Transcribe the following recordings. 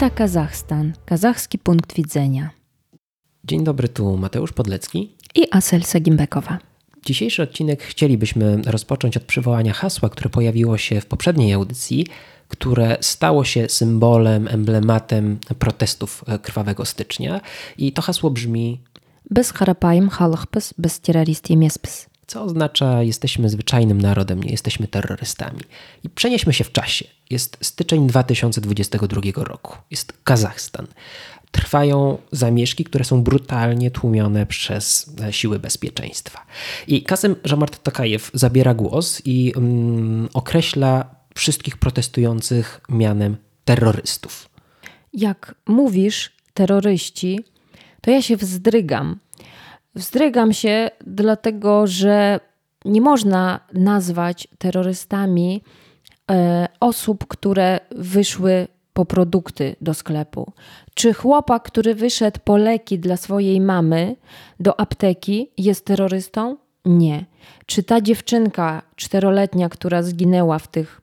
Pyta Kazachstan, kazachski punkt widzenia. Dzień dobry, tu Mateusz Podlecki i Asel Sagimbekowa. Dzisiejszy odcinek chcielibyśmy rozpocząć od przywołania hasła, które pojawiło się w poprzedniej audycji, które stało się symbolem, emblematem protestów krwawego stycznia. I to hasło brzmi: Bez harapajm halachpes, bez terroristy miespes co oznacza jesteśmy zwyczajnym narodem, nie jesteśmy terrorystami. I przenieśmy się w czasie. Jest styczeń 2022 roku. Jest Kazachstan. Trwają zamieszki, które są brutalnie tłumione przez siły bezpieczeństwa. I Kasem Żamart Tokajew zabiera głos i um, określa wszystkich protestujących mianem terrorystów. Jak mówisz terroryści, to ja się wzdrygam, Wzdrygam się, dlatego że nie można nazwać terrorystami e, osób, które wyszły po produkty do sklepu. Czy chłopak, który wyszedł po leki dla swojej mamy do apteki, jest terrorystą? Nie. Czy ta dziewczynka czteroletnia, która zginęła w tych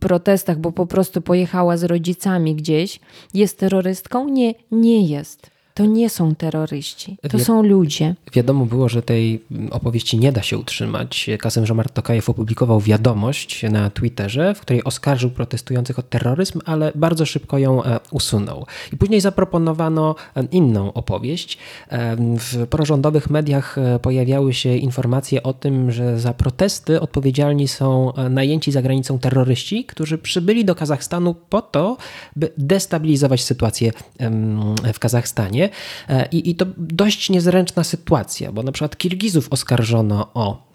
protestach, bo po prostu pojechała z rodzicami gdzieś, jest terrorystką? Nie, nie jest. To nie są terroryści, to Wi są ludzie. Wiadomo było, że tej opowieści nie da się utrzymać. Kasem Żomar Tokajew opublikował wiadomość na Twitterze, w której oskarżył protestujących o terroryzm, ale bardzo szybko ją e, usunął. I później zaproponowano e, inną opowieść. E, w prorządowych mediach pojawiały się informacje o tym, że za protesty odpowiedzialni są najęci za granicą terroryści, którzy przybyli do Kazachstanu po to, by destabilizować sytuację w Kazachstanie. E, I, I to dość niezręczna sytuacja, bo na przykład Kirgizów oskarżono o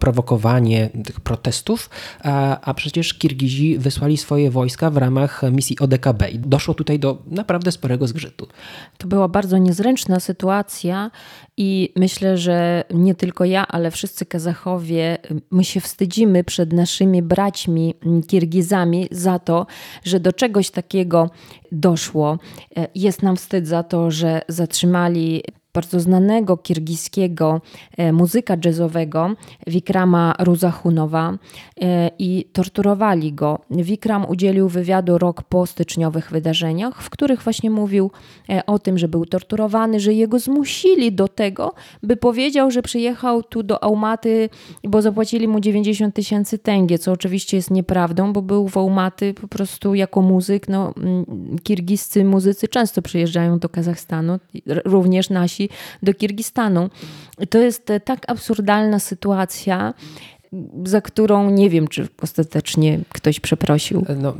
prowokowanie tych protestów, a, a przecież Kirgizi wysłali swoje wojska w ramach misji ODKB i doszło tutaj do naprawdę sporego zgrzytu. To była bardzo niezręczna sytuacja i myślę, że nie tylko ja, ale wszyscy Kazachowie, my się wstydzimy przed naszymi braćmi Kirgizami za to, że do czegoś takiego doszło. E, jest nam wstyd za to, że zatrzymali bardzo znanego kirgiskiego e, muzyka jazzowego Wikrama Ruzahunowa e, i torturowali go. Wikram udzielił wywiadu rok po styczniowych wydarzeniach, w których właśnie mówił e, o tym, że był torturowany, że jego zmusili do tego, by powiedział, że przyjechał tu do Aumaty, bo zapłacili mu 90 tysięcy tęgie, co oczywiście jest nieprawdą, bo był w Aumaty po prostu jako muzyk. No, kirgiscy muzycy często przyjeżdżają do Kazachstanu, również nasi do Kirgistanu. To jest e, tak absurdalna sytuacja, za którą nie wiem, czy ostatecznie ktoś przeprosił. No,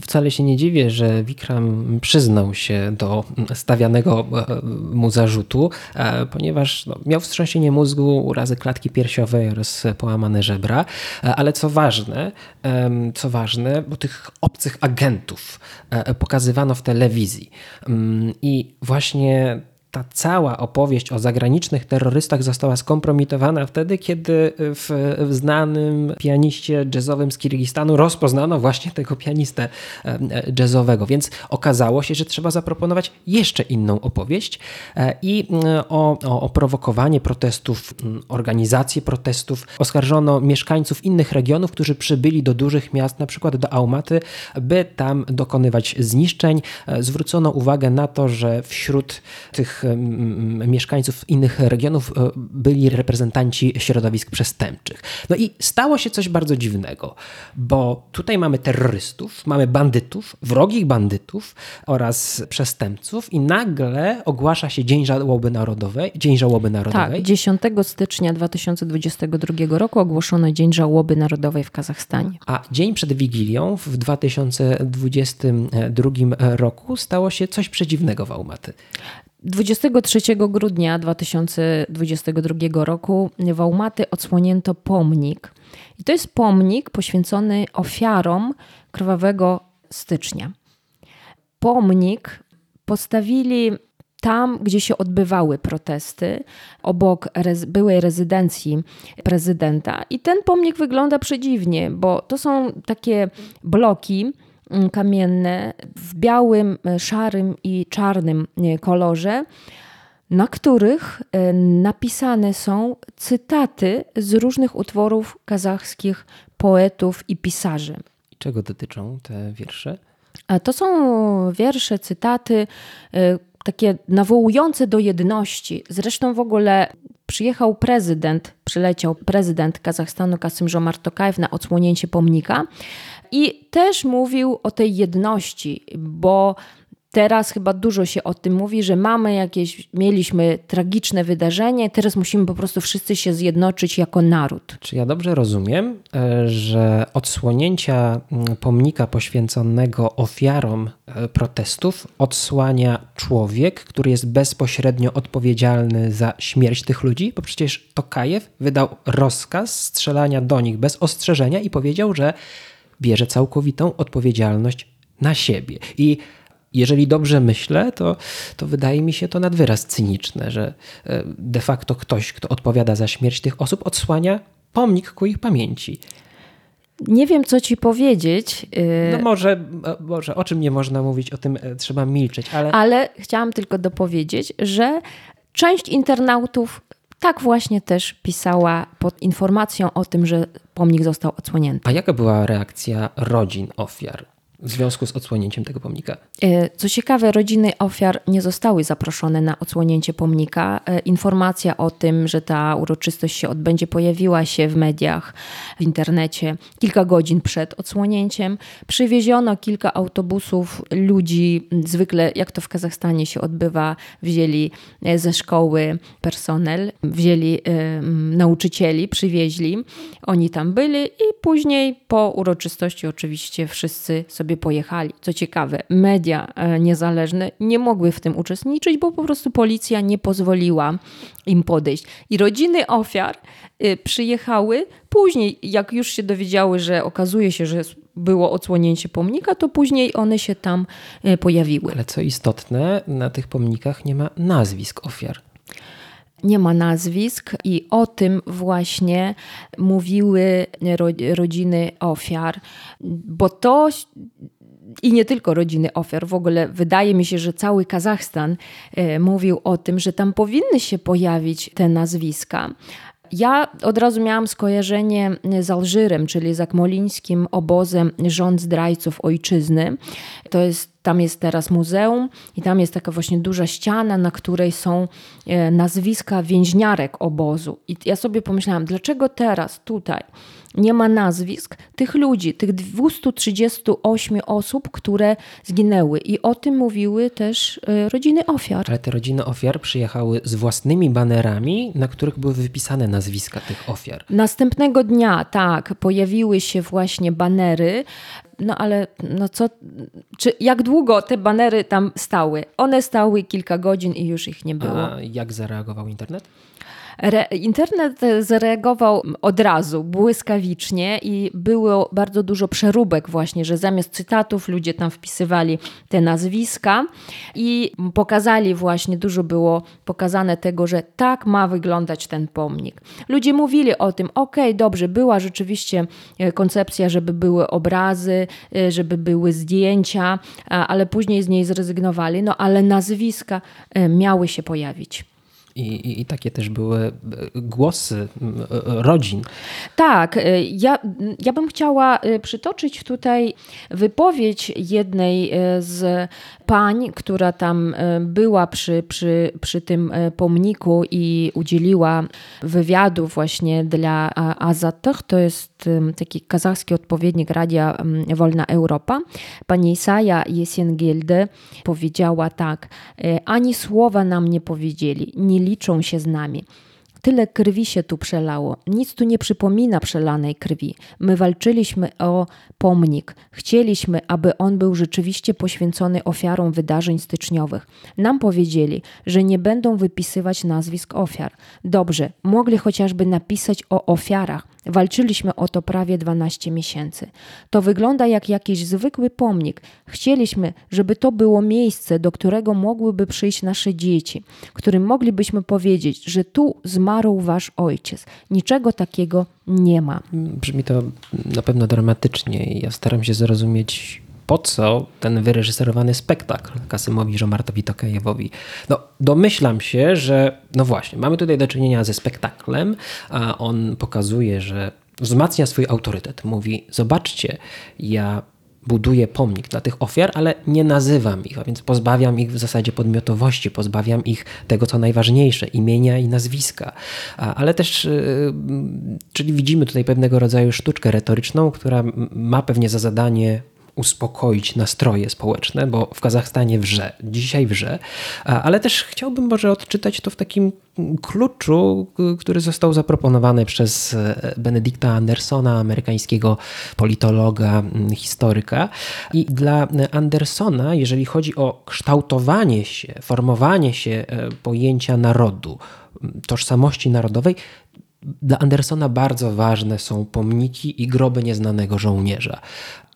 wcale się nie dziwię, że Wikram przyznał się do stawianego e, mu zarzutu, e, ponieważ no, miał wstrząsienie mózgu, urazy klatki piersiowej oraz połamane żebra. Ale co ważne, co ważne, bo tych obcych agentów pokazywano w telewizji. Mm, I właśnie ta cała opowieść o zagranicznych terrorystach została skompromitowana wtedy, kiedy w, w znanym pianiście jazzowym z Kirgistanu rozpoznano właśnie tego pianistę jazzowego. Więc okazało się, że trzeba zaproponować jeszcze inną opowieść e, i o, o, o prowokowanie protestów, organizację protestów oskarżono mieszkańców innych regionów, którzy przybyli do dużych miast, na przykład do Aumaty, by tam dokonywać zniszczeń. E, zwrócono uwagę na to, że wśród tych mieszkańców innych regionów e, byli reprezentanci środowisk przestępczych. No i stało się coś bardzo dziwnego, bo tutaj mamy terrorystów, mamy bandytów, wrogich bandytów oraz przestępców i nagle ogłasza się Dzień Żałoby Narodowej. Dzień Żałoby Narodowej. Tak, 10 stycznia 2022 roku ogłoszono Dzień Żałoby Narodowej w Kazachstanie. A dzień przed Wigilią w 2022 roku stało się coś przedziwnego w Almaty. 23 grudnia 2022 roku w Aumaty odsłonięto pomnik. I to jest pomnik poświęcony ofiarom krwawego stycznia. Pomnik postawili tam, gdzie się odbywały protesty, obok rez byłej rezydencji prezydenta. I ten pomnik wygląda przedziwnie, bo to są takie bloki, kamienne w białym, e, szarym i czarnym e, kolorze, na których e, napisane są cytaty z różnych utworów kazachskich poetów i pisarzy. Czego dotyczą te wiersze? To są wiersze, cytaty takie nawołujące do jedności. Zresztą w ogóle przyjechał prezydent, przyleciał prezydent Kazachstanu Kasym Żomar Tokajew na odsłonięcie pomnika i też mówił o tej jedności, bo Teraz chyba dużo się o tym mówi, że mamy jakieś, mieliśmy tragiczne wydarzenie, teraz musimy po prostu wszyscy się zjednoczyć jako naród. Czy ja dobrze rozumiem, e, że odsłonięcia mm, pomnika poświęconego ofiarom e, protestów odsłania człowiek, który jest bezpośrednio odpowiedzialny za śmierć tych ludzi? Bo przecież Tokajew wydał rozkaz strzelania do nich bez ostrzeżenia i powiedział, że bierze całkowitą odpowiedzialność na siebie. I jeżeli dobrze myślę, to, to wydaje mi się to nad wyraz cyniczne, że e, de facto ktoś, kto odpowiada za śmierć tych osób, odsłania pomnik ku ich pamięci. Nie wiem, co ci powiedzieć. Y, no może, e, może o czym nie można mówić, o tym e, trzeba milczeć, ale. Ale chciałam tylko dopowiedzieć, że część internautów tak właśnie też pisała pod informacją o tym, że pomnik został odsłonięty. A jaka była reakcja rodzin ofiar? W związku z odsłonięciem tego pomnika. E, co ciekawe, rodziny ofiar nie zostały zaproszone na odsłonięcie pomnika. E, informacja o tym, że ta uroczystość się odbędzie, pojawiła się w mediach, w internecie kilka godzin przed odsłonięciem. Przywieziono kilka autobusów ludzi, zwykle jak to w Kazachstanie się odbywa, wzięli e, ze szkoły personel, wzięli nauczycieli, przywieźli. Oni tam byli i później po uroczystości oczywiście wszyscy sobie sobie pojechali. Co ciekawe, media e, niezależne nie mogły w tym uczestniczyć, bo po prostu policja nie pozwoliła im podejść. I rodziny ofiar e, przyjechały później, jak już się dowiedziały, że okazuje się, że było odsłonięcie pomnika, to później one się tam e, pojawiły. Ale co istotne, na tych pomnikach nie ma nazwisk ofiar nie ma nazwisk, i o tym właśnie mówiły rodziny ofiar, bo to i nie tylko rodziny ofiar. W ogóle wydaje mi się, że cały Kazachstan e, mówił o tym, że tam powinny się pojawić te nazwiska. Ja od razu miałam skojarzenie z Alżyrem, czyli z akmolińskim obozem rząd zdrajców ojczyzny. To jest tam jest teraz muzeum i tam jest taka właśnie duża ściana, na której są e, nazwiska więźniarek obozu. I ja sobie pomyślałam, dlaczego teraz tutaj nie ma nazwisk tych ludzi, tych 238 osób, które zginęły. I o tym mówiły też e, rodziny ofiar. Ale te rodziny ofiar przyjechały z własnymi banerami, na których były wypisane nazwiska tych ofiar. Następnego dnia, tak, pojawiły się właśnie banery no ale no co, czy, jak długo te banery tam stały? One stały kilka godzin i już ich nie było. A jak zareagował internet? Internet zareagował od razu, błyskawicznie i było bardzo dużo przeróbek właśnie, że zamiast cytatów ludzie tam wpisywali te nazwiska i pokazali właśnie, dużo było pokazane tego, że tak ma wyglądać ten pomnik. Ludzie mówili o tym, ok, dobrze, była rzeczywiście e, koncepcja, żeby były obrazy, e, żeby były zdjęcia, ale później z niej zrezygnowali, no ale nazwiska e, miały się pojawić. I, i, takie też były e, głosy rodzin. Tak, e, ja, ja bym chciała e, przytoczyć tutaj wypowiedź jednej z pań, która tam była przy, przy, przy tym pomniku i udzieliła wywiadu właśnie dla Azatych. To jest taki kazachski odpowiednik Radia Wolna Europa. Pani Isaja Jesiengilde powiedziała tak, ani słowa nam nie powiedzieli, nie liczą się z nami. Tyle krwi się tu przelało. Nic tu nie przypomina przelanej krwi. My walczyliśmy o pomnik. Chcieliśmy, aby on był rzeczywiście poświęcony ofiarom wydarzeń styczniowych. Nam powiedzieli, że nie będą wypisywać nazwisk ofiar. Dobrze, mogli chociażby napisać o ofiarach, Walczyliśmy o to prawie 12 miesięcy. To wygląda jak jakiś zwykły pomnik. Chcieliśmy, żeby to było miejsce, do którego mogłyby przyjść nasze dzieci, którym moglibyśmy powiedzieć, że tu zmarł wasz ojciec. Niczego takiego nie ma. Brzmi to na pewno dramatycznie ja staram się zrozumieć po co ten wyreżyserowany spektakl Kasymowi Żomartowi Tokajewowi. No, domyślam się, że no właśnie, mamy tutaj do czynienia ze spektaklem, a on pokazuje, że wzmacnia swój autorytet. Mówi, zobaczcie, ja buduję pomnik dla tych ofiar, ale nie nazywam ich, a więc pozbawiam ich w zasadzie podmiotowości, pozbawiam ich tego, co najważniejsze, imienia i nazwiska. Ale też, y, czyli widzimy tutaj pewnego rodzaju sztuczkę retoryczną, która ma pewnie za zadanie uspokoić nastroje społeczne, bo w Kazachstanie wrze, dzisiaj wrze, ale też chciałbym może odczytać to w takim kluczu, który został zaproponowany przez e, Benedykta Andersona, amerykańskiego politologa, historyka. I dla Andersona, jeżeli chodzi o kształtowanie się, formowanie się e, pojęcia narodu, tożsamości narodowej, dla Andersona bardzo ważne są pomniki i groby nieznanego żołnierza.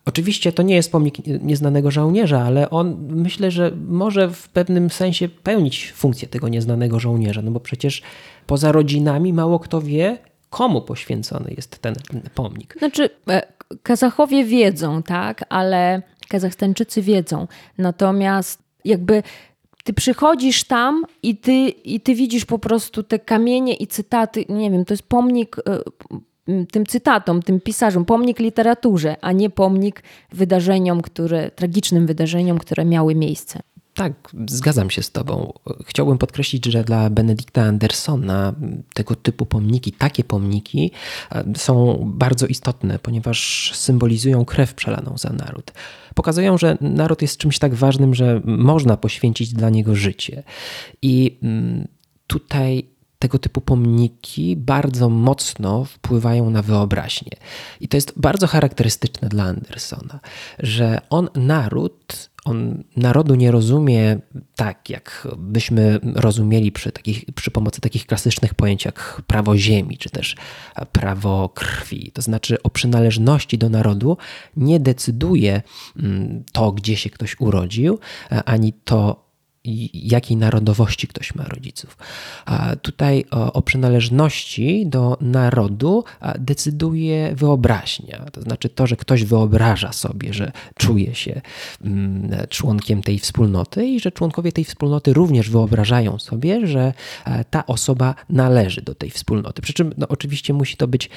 Oczywiście to nie jest pomnik nieznanego żołnierza, ale on myślę, że może w pewnym sensie pełnić funkcję tego nieznanego żołnierza, no bo przecież poza rodzinami mało kto wie, komu poświęcony jest ten pomnik. Znaczy, e, Kazachowie wiedzą, tak, ale Kazachstańczycy wiedzą. Natomiast jakby ty przychodzisz tam i ty, i ty widzisz po prostu te kamienie i cytaty, nie wiem, to jest pomnik e, tym cytatom, tym pisarzom, pomnik literaturze, a nie pomnik wydarzeniom, które, tragicznym wydarzeniom, które miały miejsce. Tak, zgadzam się z Tobą. Chciałbym podkreślić, że dla Benedykta Andersona tego typu pomniki, takie pomniki e, są bardzo istotne, ponieważ symbolizują krew przelaną za naród. Pokazują, że naród jest czymś tak ważnym, że można poświęcić dla niego życie. I mm, tutaj tego typu pomniki bardzo mocno wpływają na wyobraźnię. I to jest bardzo charakterystyczne dla Andersona, że on naród, on narodu nie rozumie tak, jak byśmy rozumieli przy, takich, przy pomocy takich klasycznych pojęć jak prawo ziemi, czy też prawo krwi. To znaczy o przynależności do narodu nie decyduje mm, to, gdzie się ktoś urodził, ani to, jakiej narodowości ktoś ma rodziców. Tutaj o, przynależności do narodu decyduje wyobraźnia. To znaczy to, że ktoś wyobraża sobie, że czuje się mm, członkiem tej wspólnoty i że członkowie tej wspólnoty również wyobrażają sobie, że ta osoba należy do tej wspólnoty. Przy czym no, oczywiście musi to być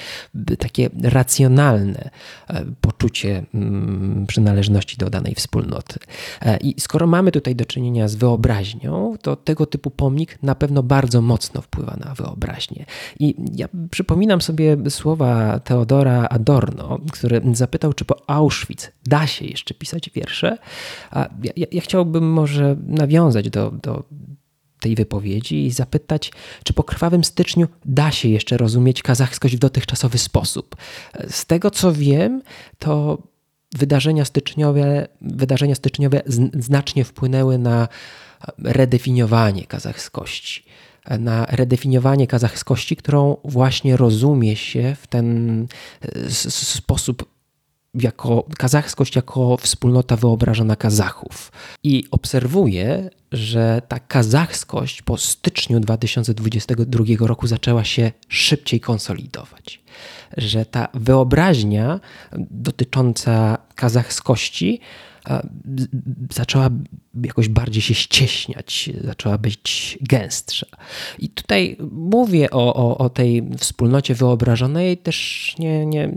takie racjonalne e, poczucie mm, przynależności do danej wspólnoty. E, I skoro mamy tutaj do czynienia z wyobrażeniem, wyobraźnią, to tego typu pomnik na pewno bardzo mocno wpływa na wyobraźnię. I ja przypominam sobie słowa Teodora Adorno, który zapytał, czy po Auschwitz da się jeszcze pisać wiersze. A ja, ja chciałbym może nawiązać do, do tej wypowiedzi i zapytać, czy po krwawym styczniu da się jeszcze rozumieć kazachskość w dotychczasowy sposób. Z tego co wiem, to wydarzenia styczniowe, wydarzenia styczniowe znacznie wpłynęły na redefiniowanie kazachskości. Na redefiniowanie kazachskości, którą właśnie rozumie się w ten sposób jako kazachskość jako wspólnota wyobrażona Kazachów. I obserwuję, że ta kazachskość po styczniu 2022 roku zaczęła się szybciej konsolidować. Że ta wyobraźnia dotycząca kazachskości zaczęła jakoś bardziej się ścieśniać, zaczęła być gęstsza. I tutaj mówię o, o, o tej wspólnocie wyobrażonej też nie, nie,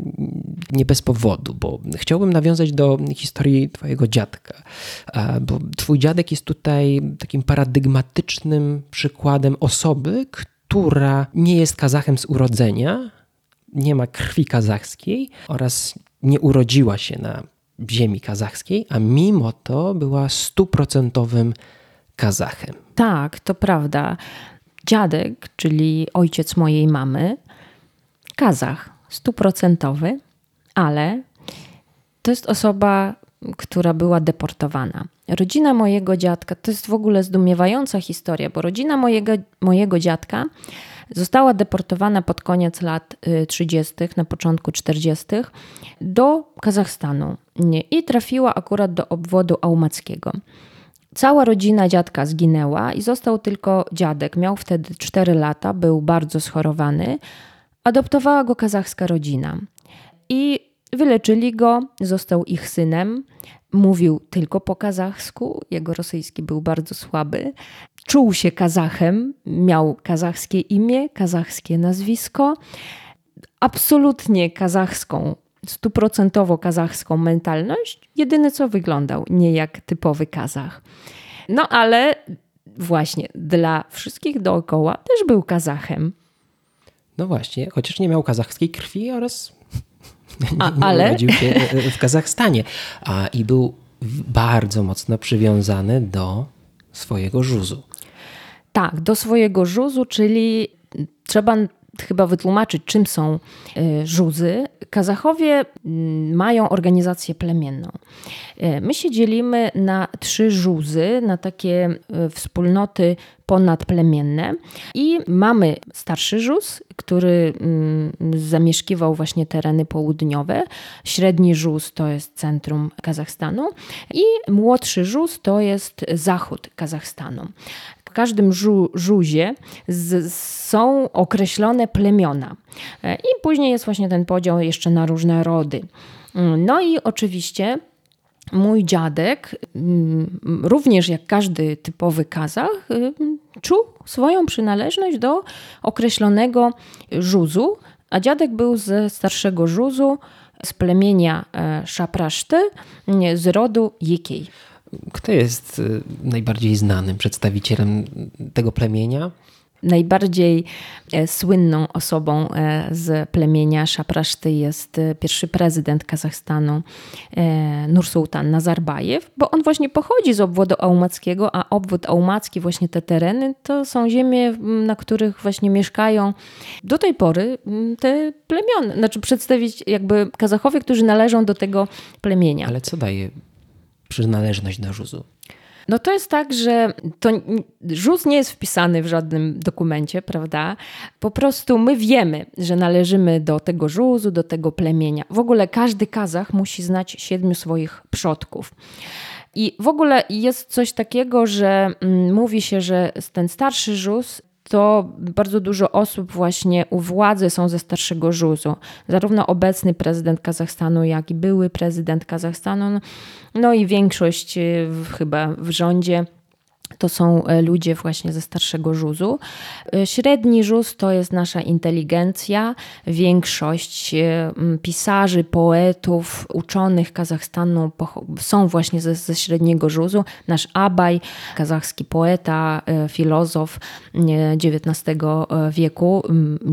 nie bez powodu, bo chciałbym nawiązać do historii Twojego dziadka, bo Twój dziadek jest tutaj takim paradygmatycznym przykładem osoby, która nie jest Kazachem z urodzenia, nie ma krwi kazachskiej oraz nie urodziła się na ziemi kazachskiej, a mimo to była stuprocentowym Kazachem. Tak, to prawda. Dziadek, czyli ojciec mojej mamy, Kazach, stuprocentowy, ale to jest osoba, która była deportowana. Rodzina mojego dziadka, to jest w ogóle zdumiewająca historia, bo rodzina mojego, mojego dziadka Została deportowana pod koniec lat 30., y, na początku 40. do Kazachstanu i trafiła akurat do obwodu aumackiego. Cała rodzina dziadka zginęła i został tylko dziadek. Miał wtedy 4 lata, był bardzo schorowany. Adoptowała go kazachska rodzina i wyleczyli go, został ich synem. Mówił tylko po kazachsku, jego rosyjski był bardzo słaby. Czuł się Kazachem, miał kazachskie imię, kazachskie nazwisko. Absolutnie kazachską stuprocentowo kazachską mentalność, jedyne co wyglądał nie jak typowy Kazach. No ale właśnie dla wszystkich dookoła też był Kazachem. No właśnie, chociaż nie miał kazachskiej krwi oraz A, nie ale... urodził się w Kazachstanie. A, I był bardzo mocno przywiązany do swojego żuzu. Tak, do swojego żuzu, czyli trzeba chyba wytłumaczyć, czym są e, żuzy. Kazachowie mm, mają organizację plemienną. E, my się dzielimy na trzy żuzy, na takie e, wspólnoty ponadplemienne i mamy starszy żuz, który mm, zamieszkiwał właśnie tereny południowe. Średni żuz to jest centrum Kazachstanu i młodszy żuz to jest zachód Kazachstanu każdym żu, żuzie z, są określone plemiona. E, I później jest właśnie ten podział jeszcze na różne rody. Mm, no i oczywiście mój dziadek, mm, również jak każdy typowy Kazach, y, czuł swoją przynależność do określonego żuzu, a dziadek był ze starszego żuzu, z plemienia e, Szapraszty, z rodu Jekiej. Kto jest y, najbardziej znanym przedstawicielem tego plemienia? Najbardziej e, słynną osobą e, z plemienia Szapraszty jest e, pierwszy prezydent Kazachstanu Nursultan Nazarbajew, bo on właśnie pochodzi z obwodu aumackiego, a obwód aumacki, właśnie te tereny, to są ziemie, na których właśnie mieszkają do tej pory te plemiona, znaczy przedstawić jakby Kazachowie, którzy należą do tego plemienia. Ale co daje przynależność do żuzu? No to jest tak, że to nie jest wpisany w żadnym dokumencie, prawda? Po prostu my wiemy, że należymy do tego żuzu, do tego plemienia. W ogóle każdy Kazach musi znać siedmiu swoich przodków. I w ogóle jest coś takiego, że mm, mówi się, że ten starszy żuz to bardzo dużo osób właśnie u władzy są ze starszego żuzu. Zarówno obecny prezydent Kazachstanu, jak i były prezydent Kazachstanu, no i większość y, chyba w rządzie to są e, ludzie właśnie ze starszego żuzu. E, średni żuz to jest nasza inteligencja. Większość e, pisarzy, poetów, uczonych Kazachstanu są właśnie ze, ze średniego żuzu. Nasz Abaj, kazachski poeta, filozof XIX wieku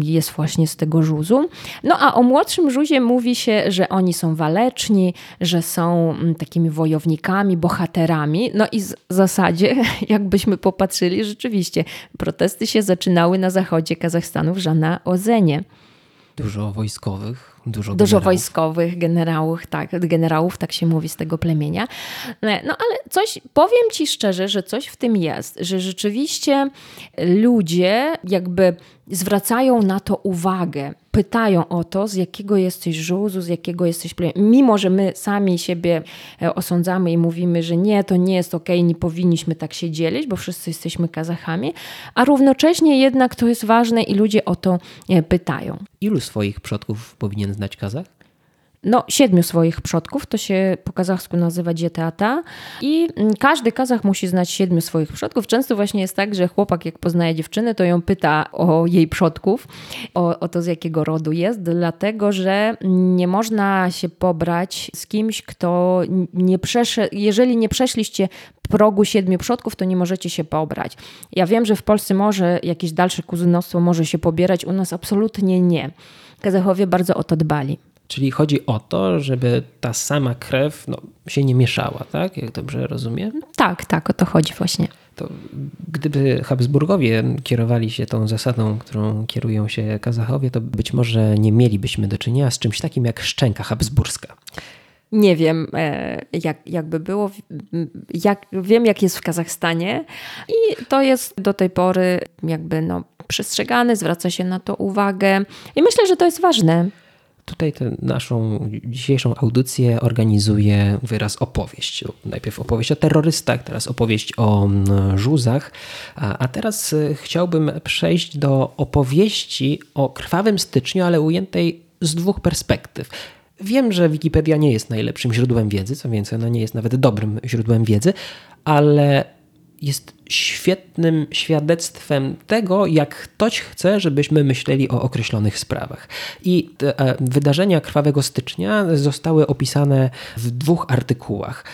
jest właśnie z tego żuzu. No a o młodszym żuzie mówi się, że oni są waleczni, że są takimi wojownikami, bohaterami. No i w zasadzie jakbyśmy popatrzyli, rzeczywiście protesty się zaczynały na zachodzie Kazachstanu w Żana Ozenie. Dużo wojskowych, dużo, dużo wojskowych generałów, tak, generałów, tak się mówi z tego plemienia. No ale coś, powiem ci szczerze, że coś w tym jest, że rzeczywiście ludzie jakby zwracają na to uwagę, pytają o to, z jakiego jesteś żuzu, z jakiego jesteś plemienia. Mimo, że my sami siebie e, osądzamy i mówimy, że nie, to nie jest okej, okay, nie powinniśmy tak się dzielić, bo wszyscy jesteśmy Kazachami, a równocześnie jednak to jest ważne i ludzie o to e, pytają. Ilu swoich przodków powinien znać Kazach? No, siedmiu swoich przodków, to się po kazachsku nazywa dzietata i mm, każdy kazach musi znać siedmiu swoich przodków. Często właśnie jest tak, że chłopak jak poznaje dziewczynę, to ją pyta o jej przodków, o, o to z jakiego rodu jest, dlatego że nie można się pobrać z kimś, kto nie przeszedł, jeżeli nie przeszliście progu siedmiu przodków, to nie możecie się pobrać. Ja wiem, że w Polsce może jakieś dalsze kuzynostwo może się pobierać, u nas absolutnie nie. Kazachowie bardzo o to dbali. Czyli chodzi o to, żeby ta sama krew no, się nie mieszała, tak? Jak dobrze rozumiem? Tak, tak, o to chodzi właśnie. To gdyby Habsburgowie kierowali się tą zasadą, którą kierują się Kazachowie, to być może nie mielibyśmy do czynienia z czymś takim jak szczęka habsburska. Nie wiem, e, jak, jakby było. Jak, wiem, jak jest w Kazachstanie, i to jest do tej pory jakby no, przestrzegane, zwraca się na to uwagę. I myślę, że to jest ważne. Tutaj tę naszą dzisiejszą audycję organizuje wyraz opowieść. Najpierw opowieść o terrorystach, teraz opowieść o mm, żuzach, a teraz y, chciałbym przejść do opowieści o krwawym styczniu, ale ujętej z dwóch perspektyw. Wiem, że Wikipedia nie jest najlepszym źródłem wiedzy, co więcej, ona nie jest nawet dobrym źródłem wiedzy, ale jest świetnym świadectwem tego, jak ktoś chce, żebyśmy myśleli o określonych sprawach. I te e, wydarzenia Krwawego Stycznia zostały opisane w dwóch artykułach,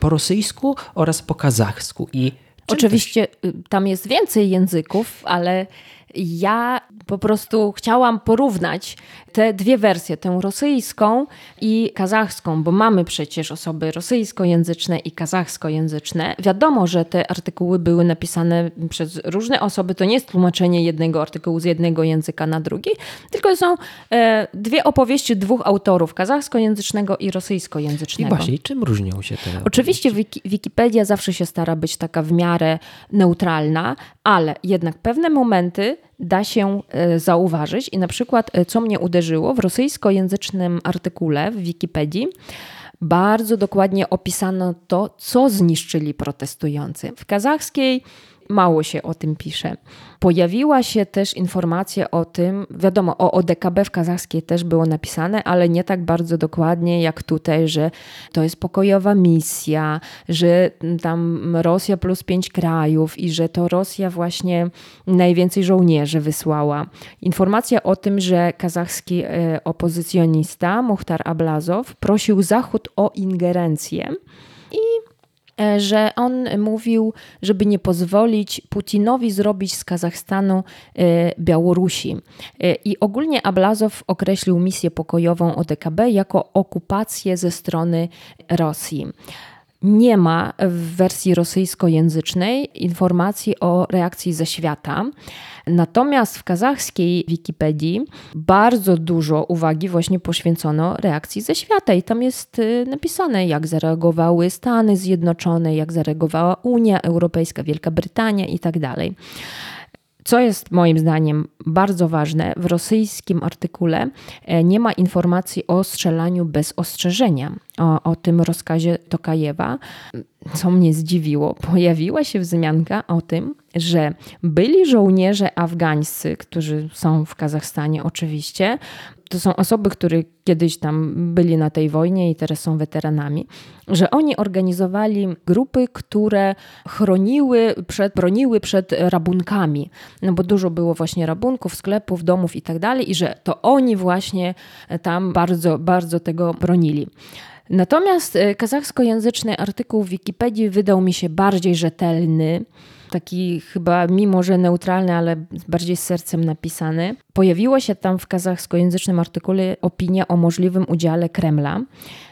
po rosyjsku oraz po kazachsku. I Oczywiście y, tam jest więcej języków, ale ja po prostu chciałam porównać te dwie wersje, tę rosyjską i kazachską, bo mamy przecież osoby rosyjskojęzyczne i kazachskojęzyczne. Wiadomo, że te artykuły były napisane przez różne osoby. To nie jest tłumaczenie jednego artykułu z jednego języka na drugi, tylko są e, dwie opowieści dwóch autorów, kazachskojęzycznego i rosyjskojęzycznego. I właśnie, czym różnią się te Oczywiście Wiki Wikipedia zawsze się stara być taka w miarę neutralna, ale jednak pewne momenty da się e, zauważyć. I na przykład, e, co mnie uderzyło, w rosyjskojęzycznym artykule w Wikipedii bardzo dokładnie opisano to, co zniszczyli protestujący. W kazachskiej mało się o tym pisze. Pojawiła się też informacja o tym, wiadomo, o ODKB w kazachskiej też było napisane, ale nie tak bardzo dokładnie jak tutaj, że to jest pokojowa misja, że tam Rosja plus pięć krajów i że to Rosja właśnie najwięcej żołnierzy wysłała. Informacja o tym, że kazachski e, opozycjonista Muhtar Ablazow prosił Zachód o ingerencję że on mówił, żeby nie pozwolić Putinowi zrobić z Kazachstanu e, Białorusi. E, I ogólnie Ablazow określił misję pokojową ODKB jako okupację ze strony Rosji nie ma w wersji rosyjskojęzycznej informacji o reakcji ze świata. Natomiast w kazachskiej Wikipedii bardzo dużo uwagi właśnie poświęcono reakcji ze świata i tam jest y, napisane, jak zareagowały Stany Zjednoczone, jak zareagowała Unia Europejska, Wielka Brytania i tak. Co jest moim zdaniem bardzo ważne, w rosyjskim artykule e, nie ma informacji o strzelaniu bez ostrzeżenia, o, o tym rozkazie Tokajewa. Co mnie zdziwiło, pojawiła się wzmianka o tym, że byli żołnierze afgańscy, którzy są w Kazachstanie oczywiście, to są osoby, które kiedyś tam byli na tej wojnie i teraz są weteranami, że oni organizowali grupy, które chroniły, przed, broniły przed rabunkami, no bo dużo było właśnie rabunków, sklepów, domów i tak dalej i że to oni właśnie tam bardzo, bardzo tego bronili. Natomiast e, kazachskojęzyczny artykuł w Wikipedii wydał mi się bardziej rzetelny, taki chyba mimo, że neutralny, ale bardziej z sercem napisany. Pojawiła się tam w kazachskojęzycznym artykule opinia o możliwym udziale Kremla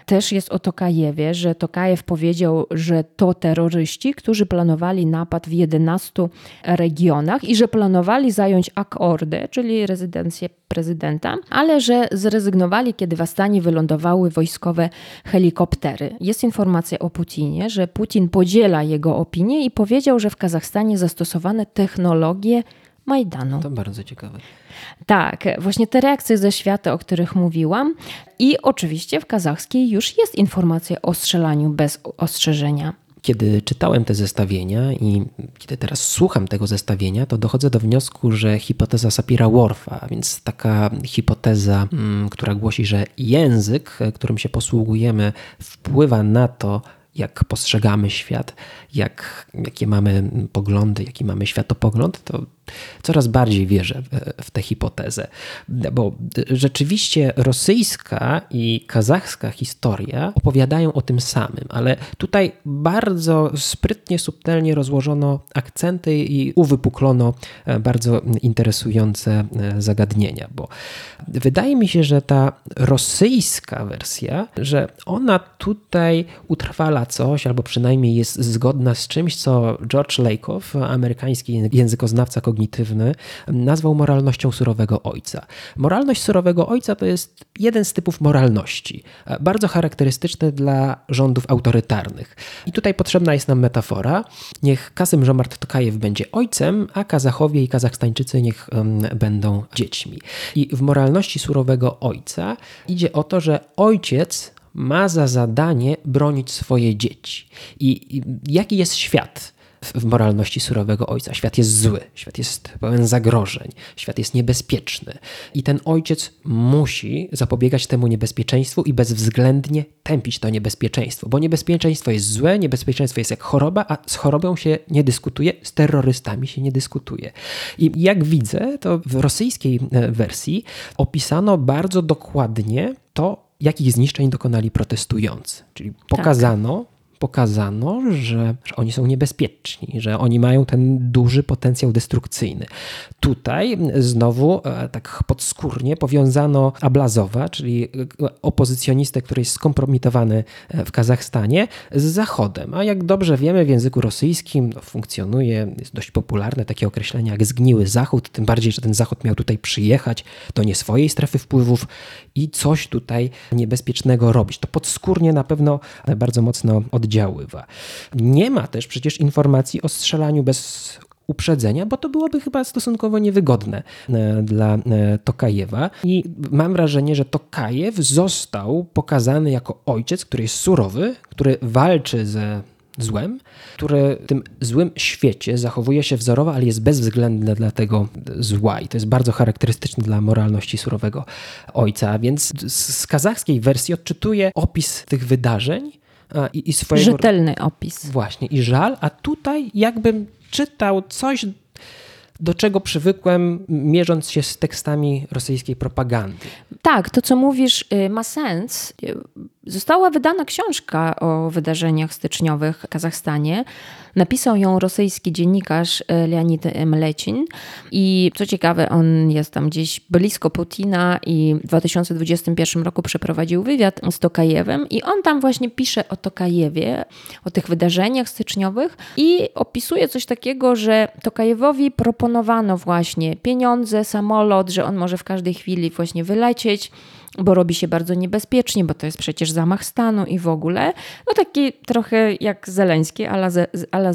też jest o Tokajewie, że Tokajew powiedział, że to terroryści, którzy planowali napad w 11 regionach i że planowali zająć Akordę, czyli rezydencję prezydenta, ale że zrezygnowali, kiedy w Astanie wylądowały wojskowe helikoptery. Jest informacja o Putinie, że Putin podziela jego opinię i powiedział, że w Kazachstanie zastosowano technologie Majdanu. To bardzo ciekawe. Tak, właśnie te reakcje ze świata, o których mówiłam. I oczywiście w kazachskiej już jest informacja o strzelaniu bez ostrzeżenia. Kiedy czytałem te zestawienia i kiedy teraz słucham tego zestawienia, to dochodzę do wniosku, że hipoteza Sapira-Whorfa, więc taka hipoteza, mm, która głosi, że język, którym się posługujemy, wpływa na to, jak postrzegamy świat, jak, jakie mamy poglądy, jaki mamy światopogląd, to coraz bardziej wierzę w, w tę hipotezę. Bo rzeczywiście rosyjska i kazachska historia opowiadają o tym samym, ale tutaj bardzo sprytnie, subtelnie rozłożono akcenty i uwypuklono e, bardzo interesujące e, zagadnienia, bo wydaje mi się, że ta rosyjska wersja, że ona tutaj utrwala coś, albo przynajmniej jest zgodna z czymś, co George Lakoff, amerykański językoznawca kognitywny, nazwał moralnością surowego ojca. Moralność surowego ojca to jest jeden z typów moralności, bardzo charakterystyczny dla rządów autorytarnych. I tutaj potrzebna jest nam metafora. Niech Kasym Żomart Tokajew będzie ojcem, a Kazachowie i Kazachstańczycy niech um, będą dziećmi. I w moralności surowego ojca idzie o to, że ojciec ma za zadanie bronić swoje dzieci. I, jaki jest świat? w moralności surowego ojca. Świat jest zły, świat jest pełen zagrożeń, świat jest niebezpieczny. I ten ojciec musi zapobiegać temu niebezpieczeństwu i bezwzględnie tępić to niebezpieczeństwo, bo niebezpieczeństwo jest złe, niebezpieczeństwo jest jak choroba, a z chorobą się nie dyskutuje, z terrorystami się nie dyskutuje. I jak widzę, to w rosyjskiej e, wersji opisano bardzo dokładnie to, jakich zniszczeń dokonali protestujący. Czyli pokazano, tak pokazano, że, że, oni są niebezpieczni, że oni mają ten duży potencjał destrukcyjny. Tutaj znowu e, tak podskórnie powiązano Ablazowa, czyli e, opozycjonistę, który jest skompromitowany e, w Kazachstanie, z Zachodem. A jak dobrze wiemy, w języku rosyjskim funkcjonuje, jest dość popularne takie określenie jak zgniły Zachód, tym bardziej, że ten Zachód miał tutaj przyjechać do nie swojej strefy wpływów i coś tutaj niebezpiecznego robić. To podskórnie na pewno bardzo mocno oddziaływa. Nie ma też przecież informacji o strzelaniu bez uprzedzenia, bo to byłoby chyba stosunkowo niewygodne e, dla e, Tokajewa. I mam wrażenie, że Tokajew został pokazany jako ojciec, który jest surowy, który walczy ze złem, które w tym złym świecie zachowuje się wzorowo, ale jest bezwzględne dla tego zła. I to jest bardzo charakterystyczne dla moralności surowego ojca. Więc z kazachskiej wersji odczytuję opis tych wydarzeń i, i swojego... Rzetelny opis. Właśnie. I żal, a tutaj jakbym czytał coś do czego przywykłem, mierząc się z tekstami rosyjskiej propagandy. Tak, to co mówisz y, ma sens. Została wydana książka o wydarzeniach styczniowych w Kazachstanie. Napisał ją rosyjski dziennikarz e, Leonid Mlecin i co ciekawe, on jest tam gdzieś blisko Putina i w 2021 roku przeprowadził wywiad z Tokajewem i on tam właśnie pisze o Tokajewie, o tych wydarzeniach styczniowych i opisuje coś takiego, że Tokajewowi proponowano właśnie pieniądze, samolot, że on może w każdej chwili właśnie wylecieć bo robi się bardzo niebezpiecznie, bo to jest przecież zamach stanu i w ogóle. No taki trochę jak Zeleński, ala, ala.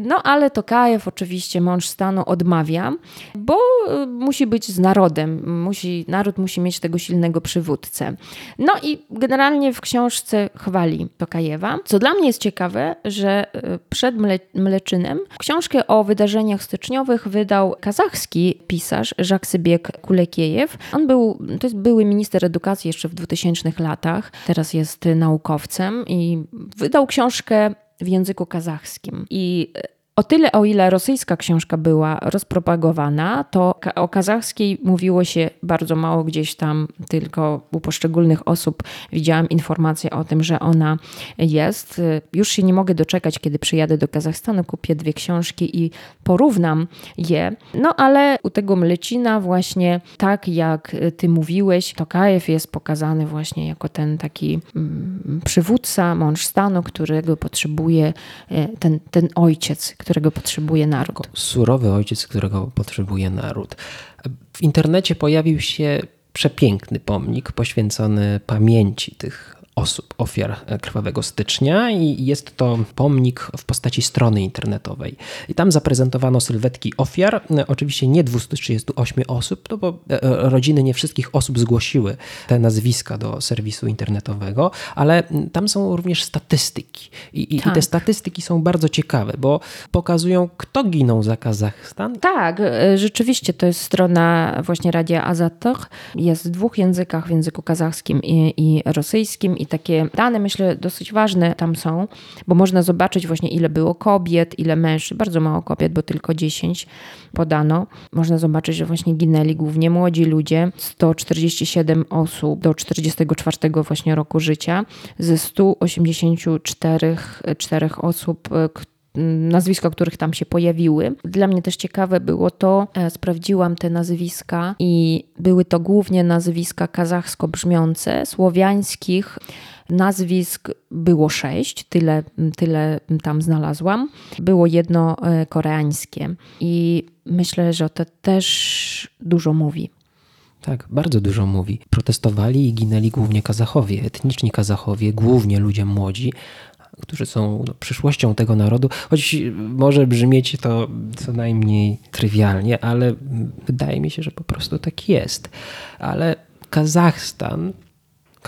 No ale Tokajew, oczywiście mąż stanu, odmawia, bo y, musi być z narodem. Musi, naród musi mieć tego silnego przywódcę. No i generalnie w książce chwali Tokajewa. Co dla mnie jest ciekawe, że y, przed Mle Mleczynem książkę o wydarzeniach styczniowych wydał kazachski pisarz Żaksybiek Kulekiejew. On był, to jest były minister edukacji jeszcze w 2000 latach, teraz jest naukowcem i wydał książkę w języku kazachskim. I o tyle, o ile rosyjska książka była rozpropagowana, to o kazachskiej mówiło się bardzo mało gdzieś tam, tylko u poszczególnych osób widziałam informację o tym, że ona jest. Już się nie mogę doczekać, kiedy przyjadę do Kazachstanu, kupię dwie książki i porównam je. No ale u tego Mlecina właśnie tak jak ty mówiłeś, Tokajew jest pokazany właśnie jako ten taki mm, przywódca, mąż stanu, którego potrzebuje e, ten, ten ojciec, którego potrzebuje naród. Surowy ojciec, którego potrzebuje naród. W internecie pojawił się przepiękny pomnik poświęcony pamięci tych osób, ofiar krwawego stycznia i jest to pomnik w postaci strony internetowej. I tam zaprezentowano sylwetki ofiar, oczywiście nie 238 osób, no bo e, e, rodziny nie wszystkich osób zgłosiły te nazwiska do serwisu internetowego, ale tam są również statystyki. I, i, tak. i te tak. statystyki są bardzo ciekawe, bo pokazują, kto ginął za Kazachstan. Tak, e, rzeczywiście to jest strona właśnie Radia Azator. Jest w dwóch językach, w języku kazachskim i, i rosyjskim i takie dane, myślę, dosyć ważne tam są, bo można zobaczyć właśnie ile było kobiet, ile mężczyzn, bardzo mało kobiet, bo tylko 10 podano. Można zobaczyć, że właśnie ginęli głównie młodzi ludzie, 147 osób do 44 właśnie roku życia, ze 184 4 osób, nazwiska, których tam się pojawiły. Dla mnie też ciekawe było to, e, sprawdziłam te nazwiska i były to głównie nazwiska kazachsko brzmiące, słowiańskich nazwisk było sześć, tyle, tyle tam znalazłam. Było jedno e, koreańskie i myślę, że to też dużo mówi. Tak, bardzo dużo mówi. Protestowali i ginęli głównie Kazachowie, etniczni Kazachowie, głównie ludzie młodzi, którzy są no, przyszłością tego narodu, choć może brzmieć to co najmniej trywialnie, ale wydaje mi się, że po prostu tak jest. Ale Kazachstan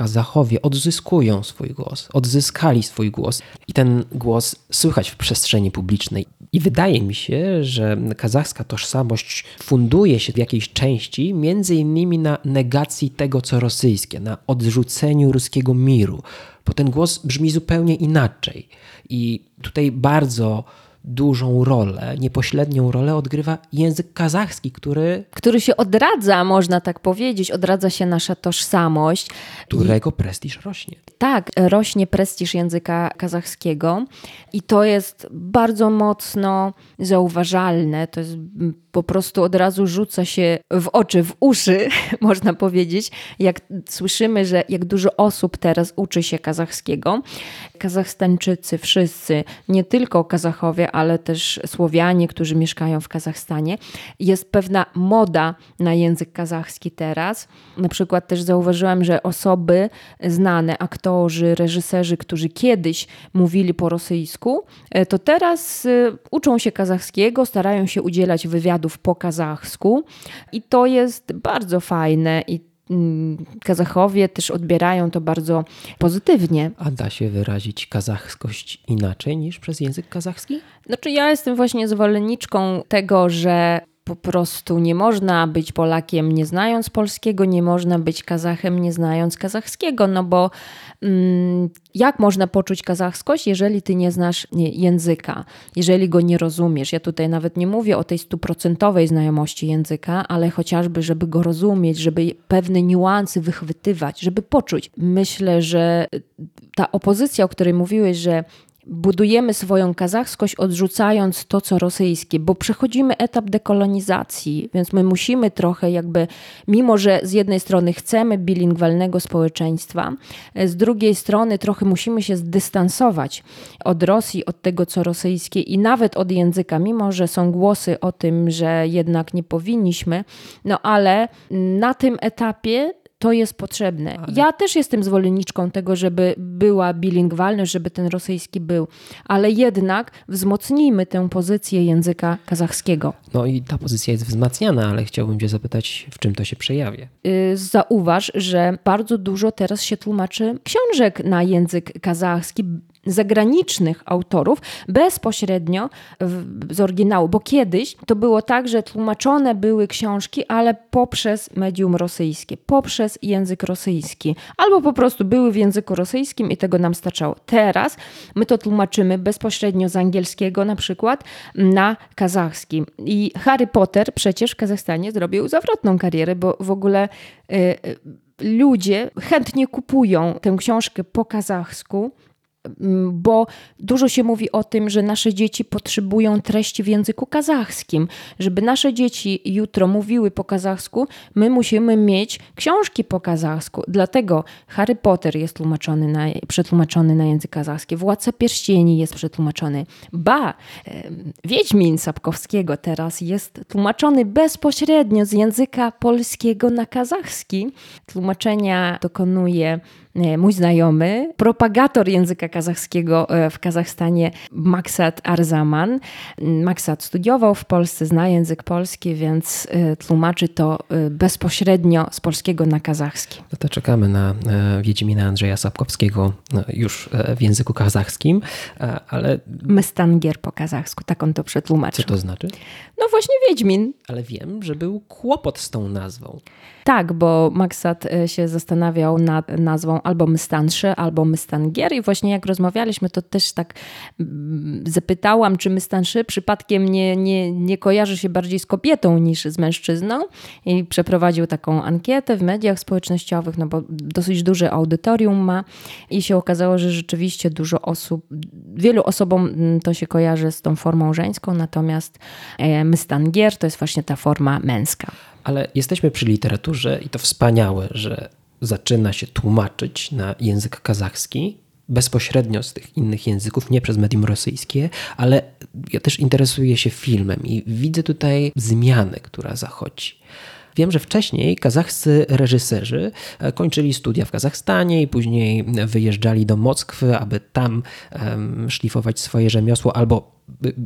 Kazachowie odzyskują swój głos, odzyskali swój głos i ten głos słychać w przestrzeni publicznej. I wydaje mi się, że kazachska tożsamość funduje się w jakiejś części między innymi na negacji tego, co rosyjskie, na odrzuceniu ruskiego miru, bo ten głos brzmi zupełnie inaczej. I tutaj bardzo dużą rolę, niepośrednią rolę odgrywa język kazachski, który... Który się odradza, można tak powiedzieć, odradza się nasza tożsamość. Którego I... prestiż rośnie. Tak, rośnie prestiż języka kazachskiego i to jest bardzo mocno zauważalne. To jest po prostu od razu rzuca się w oczy, w uszy, można powiedzieć, jak słyszymy, że jak dużo osób teraz uczy się kazachskiego. Kazachstańczycy, wszyscy, nie tylko Kazachowie, ale też Słowianie, którzy mieszkają w Kazachstanie. Jest pewna moda na język kazachski teraz. Na przykład też zauważyłam, że osoby znane, aktorzy, reżyserzy, którzy kiedyś mówili po rosyjsku, e, to teraz e, uczą się kazachskiego, starają się udzielać wywiadów po kazachsku i to jest bardzo fajne i mm, Kazachowie też odbierają to bardzo pozytywnie. A da się wyrazić kazachskość inaczej niż przez język kazachski? Znaczy, ja jestem właśnie zwolenniczką tego, że po prostu nie można być Polakiem nie znając polskiego, nie można być Kazachem nie znając kazachskiego, no bo mm, jak można poczuć kazachskość, jeżeli ty nie znasz języka, jeżeli go nie rozumiesz? Ja tutaj nawet nie mówię o tej stuprocentowej znajomości języka, ale chociażby, żeby go rozumieć, żeby pewne niuanse wychwytywać, żeby poczuć. Myślę, że ta opozycja, o której mówiłeś, że budujemy swoją kazachskość odrzucając to, co rosyjskie, bo przechodzimy etap dekolonizacji, więc my musimy trochę jakby, mimo że z jednej strony chcemy bilingwalnego społeczeństwa, z drugiej strony trochę musimy się zdystansować od Rosji, od tego, co rosyjskie i nawet od języka, mimo że są głosy o tym, że jednak nie powinniśmy, no ale na tym etapie to jest potrzebne. Ale... Ja też jestem zwolenniczką tego, żeby była bilingwalność, żeby ten rosyjski był, ale jednak wzmocnijmy tę pozycję języka kazachskiego. No i ta pozycja jest wzmacniana, ale chciałbym Cię zapytać, w czym to się przejawia? Yy, zauważ, że bardzo dużo teraz się tłumaczy książek na język kazachski zagranicznych autorów bezpośrednio z oryginału, bo kiedyś to było tak, że tłumaczone były książki, ale poprzez medium rosyjskie, poprzez język rosyjski, albo po prostu były w języku rosyjskim i tego nam starczało. Teraz my to tłumaczymy bezpośrednio z angielskiego na przykład na kazachski. I Harry Potter przecież w Kazachstanie zrobił zawrotną karierę, bo w ogóle y, y, ludzie chętnie kupują tę książkę po kazachsku, bo dużo się mówi o tym, że nasze dzieci potrzebują treści w języku kazachskim. Żeby nasze dzieci jutro mówiły po kazachsku, my musimy mieć książki po kazachsku. Dlatego Harry Potter jest tłumaczony na, przetłumaczony na język kazachski, Władca Pierścieni jest przetłumaczony. Ba, Wiedźmin Sapkowskiego teraz jest tłumaczony bezpośrednio z języka polskiego na kazachski. Tłumaczenia dokonuje E, mój znajomy, propagator języka kazachskiego e, w Kazachstanie, Maksat Arzaman. Maksat studiował w Polsce, zna język polski, więc e, tłumaczy to bezpośrednio z polskiego na kazachski. No to czekamy na Wiedźmina Andrzeja Sapkowskiego już w języku kazachskim, ale... Mestangier po kazachsku, tak on to przetłumaczył. Co to znaczy? No właśnie Wiedźmin. Ale wiem, że był kłopot z tą nazwą. Tak, bo Maksat się zastanawiał nad nazwą albo Mystansze, albo Mystangier i właśnie jak rozmawialiśmy, to też tak mm, zapytałam, czy Mystanszy przypadkiem nie, nie, nie kojarzy się bardziej z kobietą niż z mężczyzną i przeprowadził taką ankietę w mediach społecznościowych, no bo dosyć duże audytorium ma i się okazało, że rzeczywiście dużo osób, wielu osobom mm, to się kojarzy z tą formą żeńską, natomiast e, Mystangier to jest właśnie ta forma męska. Ale jesteśmy przy literaturze i to wspaniałe, że zaczyna się tłumaczyć na język kazachski bezpośrednio z tych innych języków, nie przez medium rosyjskie, ale ja też interesuję się filmem i widzę tutaj zmianę, która zachodzi. Wiem, że wcześniej kazachscy reżyserzy e, kończyli studia w Kazachstanie i później wyjeżdżali do Moskwy, aby tam szlifować swoje rzemiosło albo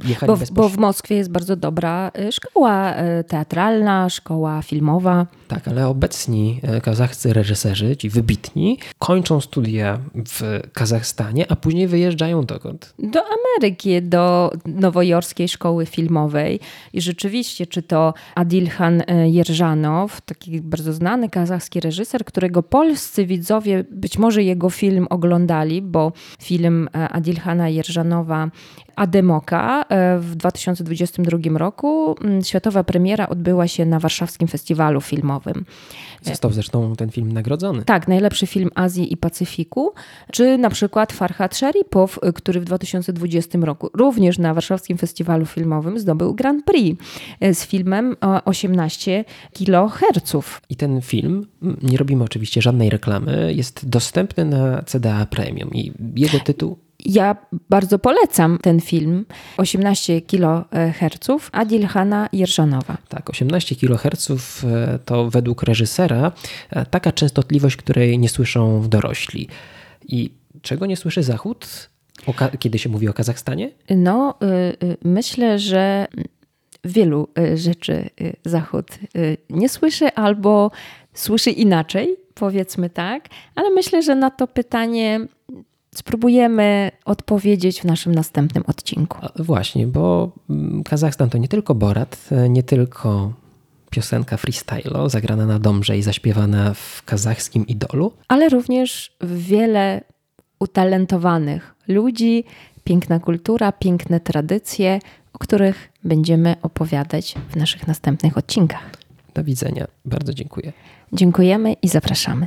jechali bo, bezpośrednio. bo w Moskwie jest bardzo dobra szkoła teatralna, szkoła filmowa. Tak, ale obecni kazachscy reżyserzy, ci wybitni, kończą studia w Kazachstanie, a później wyjeżdżają dokąd? Do Ameryki, do nowojorskiej szkoły filmowej. I rzeczywiście, czy to Adilhan Jerżanow, taki bardzo znany kazachski reżyser, którego polscy widzowie być może jego film oglądali, bo film Adilhana Jerżanowa Ademoka e, w 2022 roku. Mm, światowa premiera odbyła się na Warszawskim Festiwalu Filmowym. Został zresztą ten film nagrodzony. Tak, najlepszy film Azji i Pacyfiku. Czy na przykład Farhad Sharipow, który w 2020 roku również na Warszawskim Festiwalu Filmowym zdobył Grand Prix e, z filmem 18 kHz. I ten film, nie robimy oczywiście żadnej reklamy, jest dostępny na CDA Premium i jego tytuł ja bardzo polecam ten film 18 kHz Adilhana Jerżanowa. Tak, 18 kHz e, to według reżysera e, taka częstotliwość, której nie słyszą dorośli. I czego nie słyszy Zachód, kiedy się mówi o Kazachstanie? No, y, y, myślę, że wielu y, rzeczy Zachód nie słyszy albo słyszy inaczej, powiedzmy tak, ale myślę, że na to pytanie spróbujemy odpowiedzieć w naszym następnym odcinku. Właśnie, bo mm, Kazachstan to nie tylko Borat, nie tylko piosenka freestyle zagrana na domrze i zaśpiewana w kazachskim idolu, ale również wiele utalentowanych ludzi, piękna kultura, piękne tradycje, o których będziemy opowiadać w naszych następnych odcinkach. Do widzenia. Bardzo dziękuję. Dziękujemy i zapraszamy.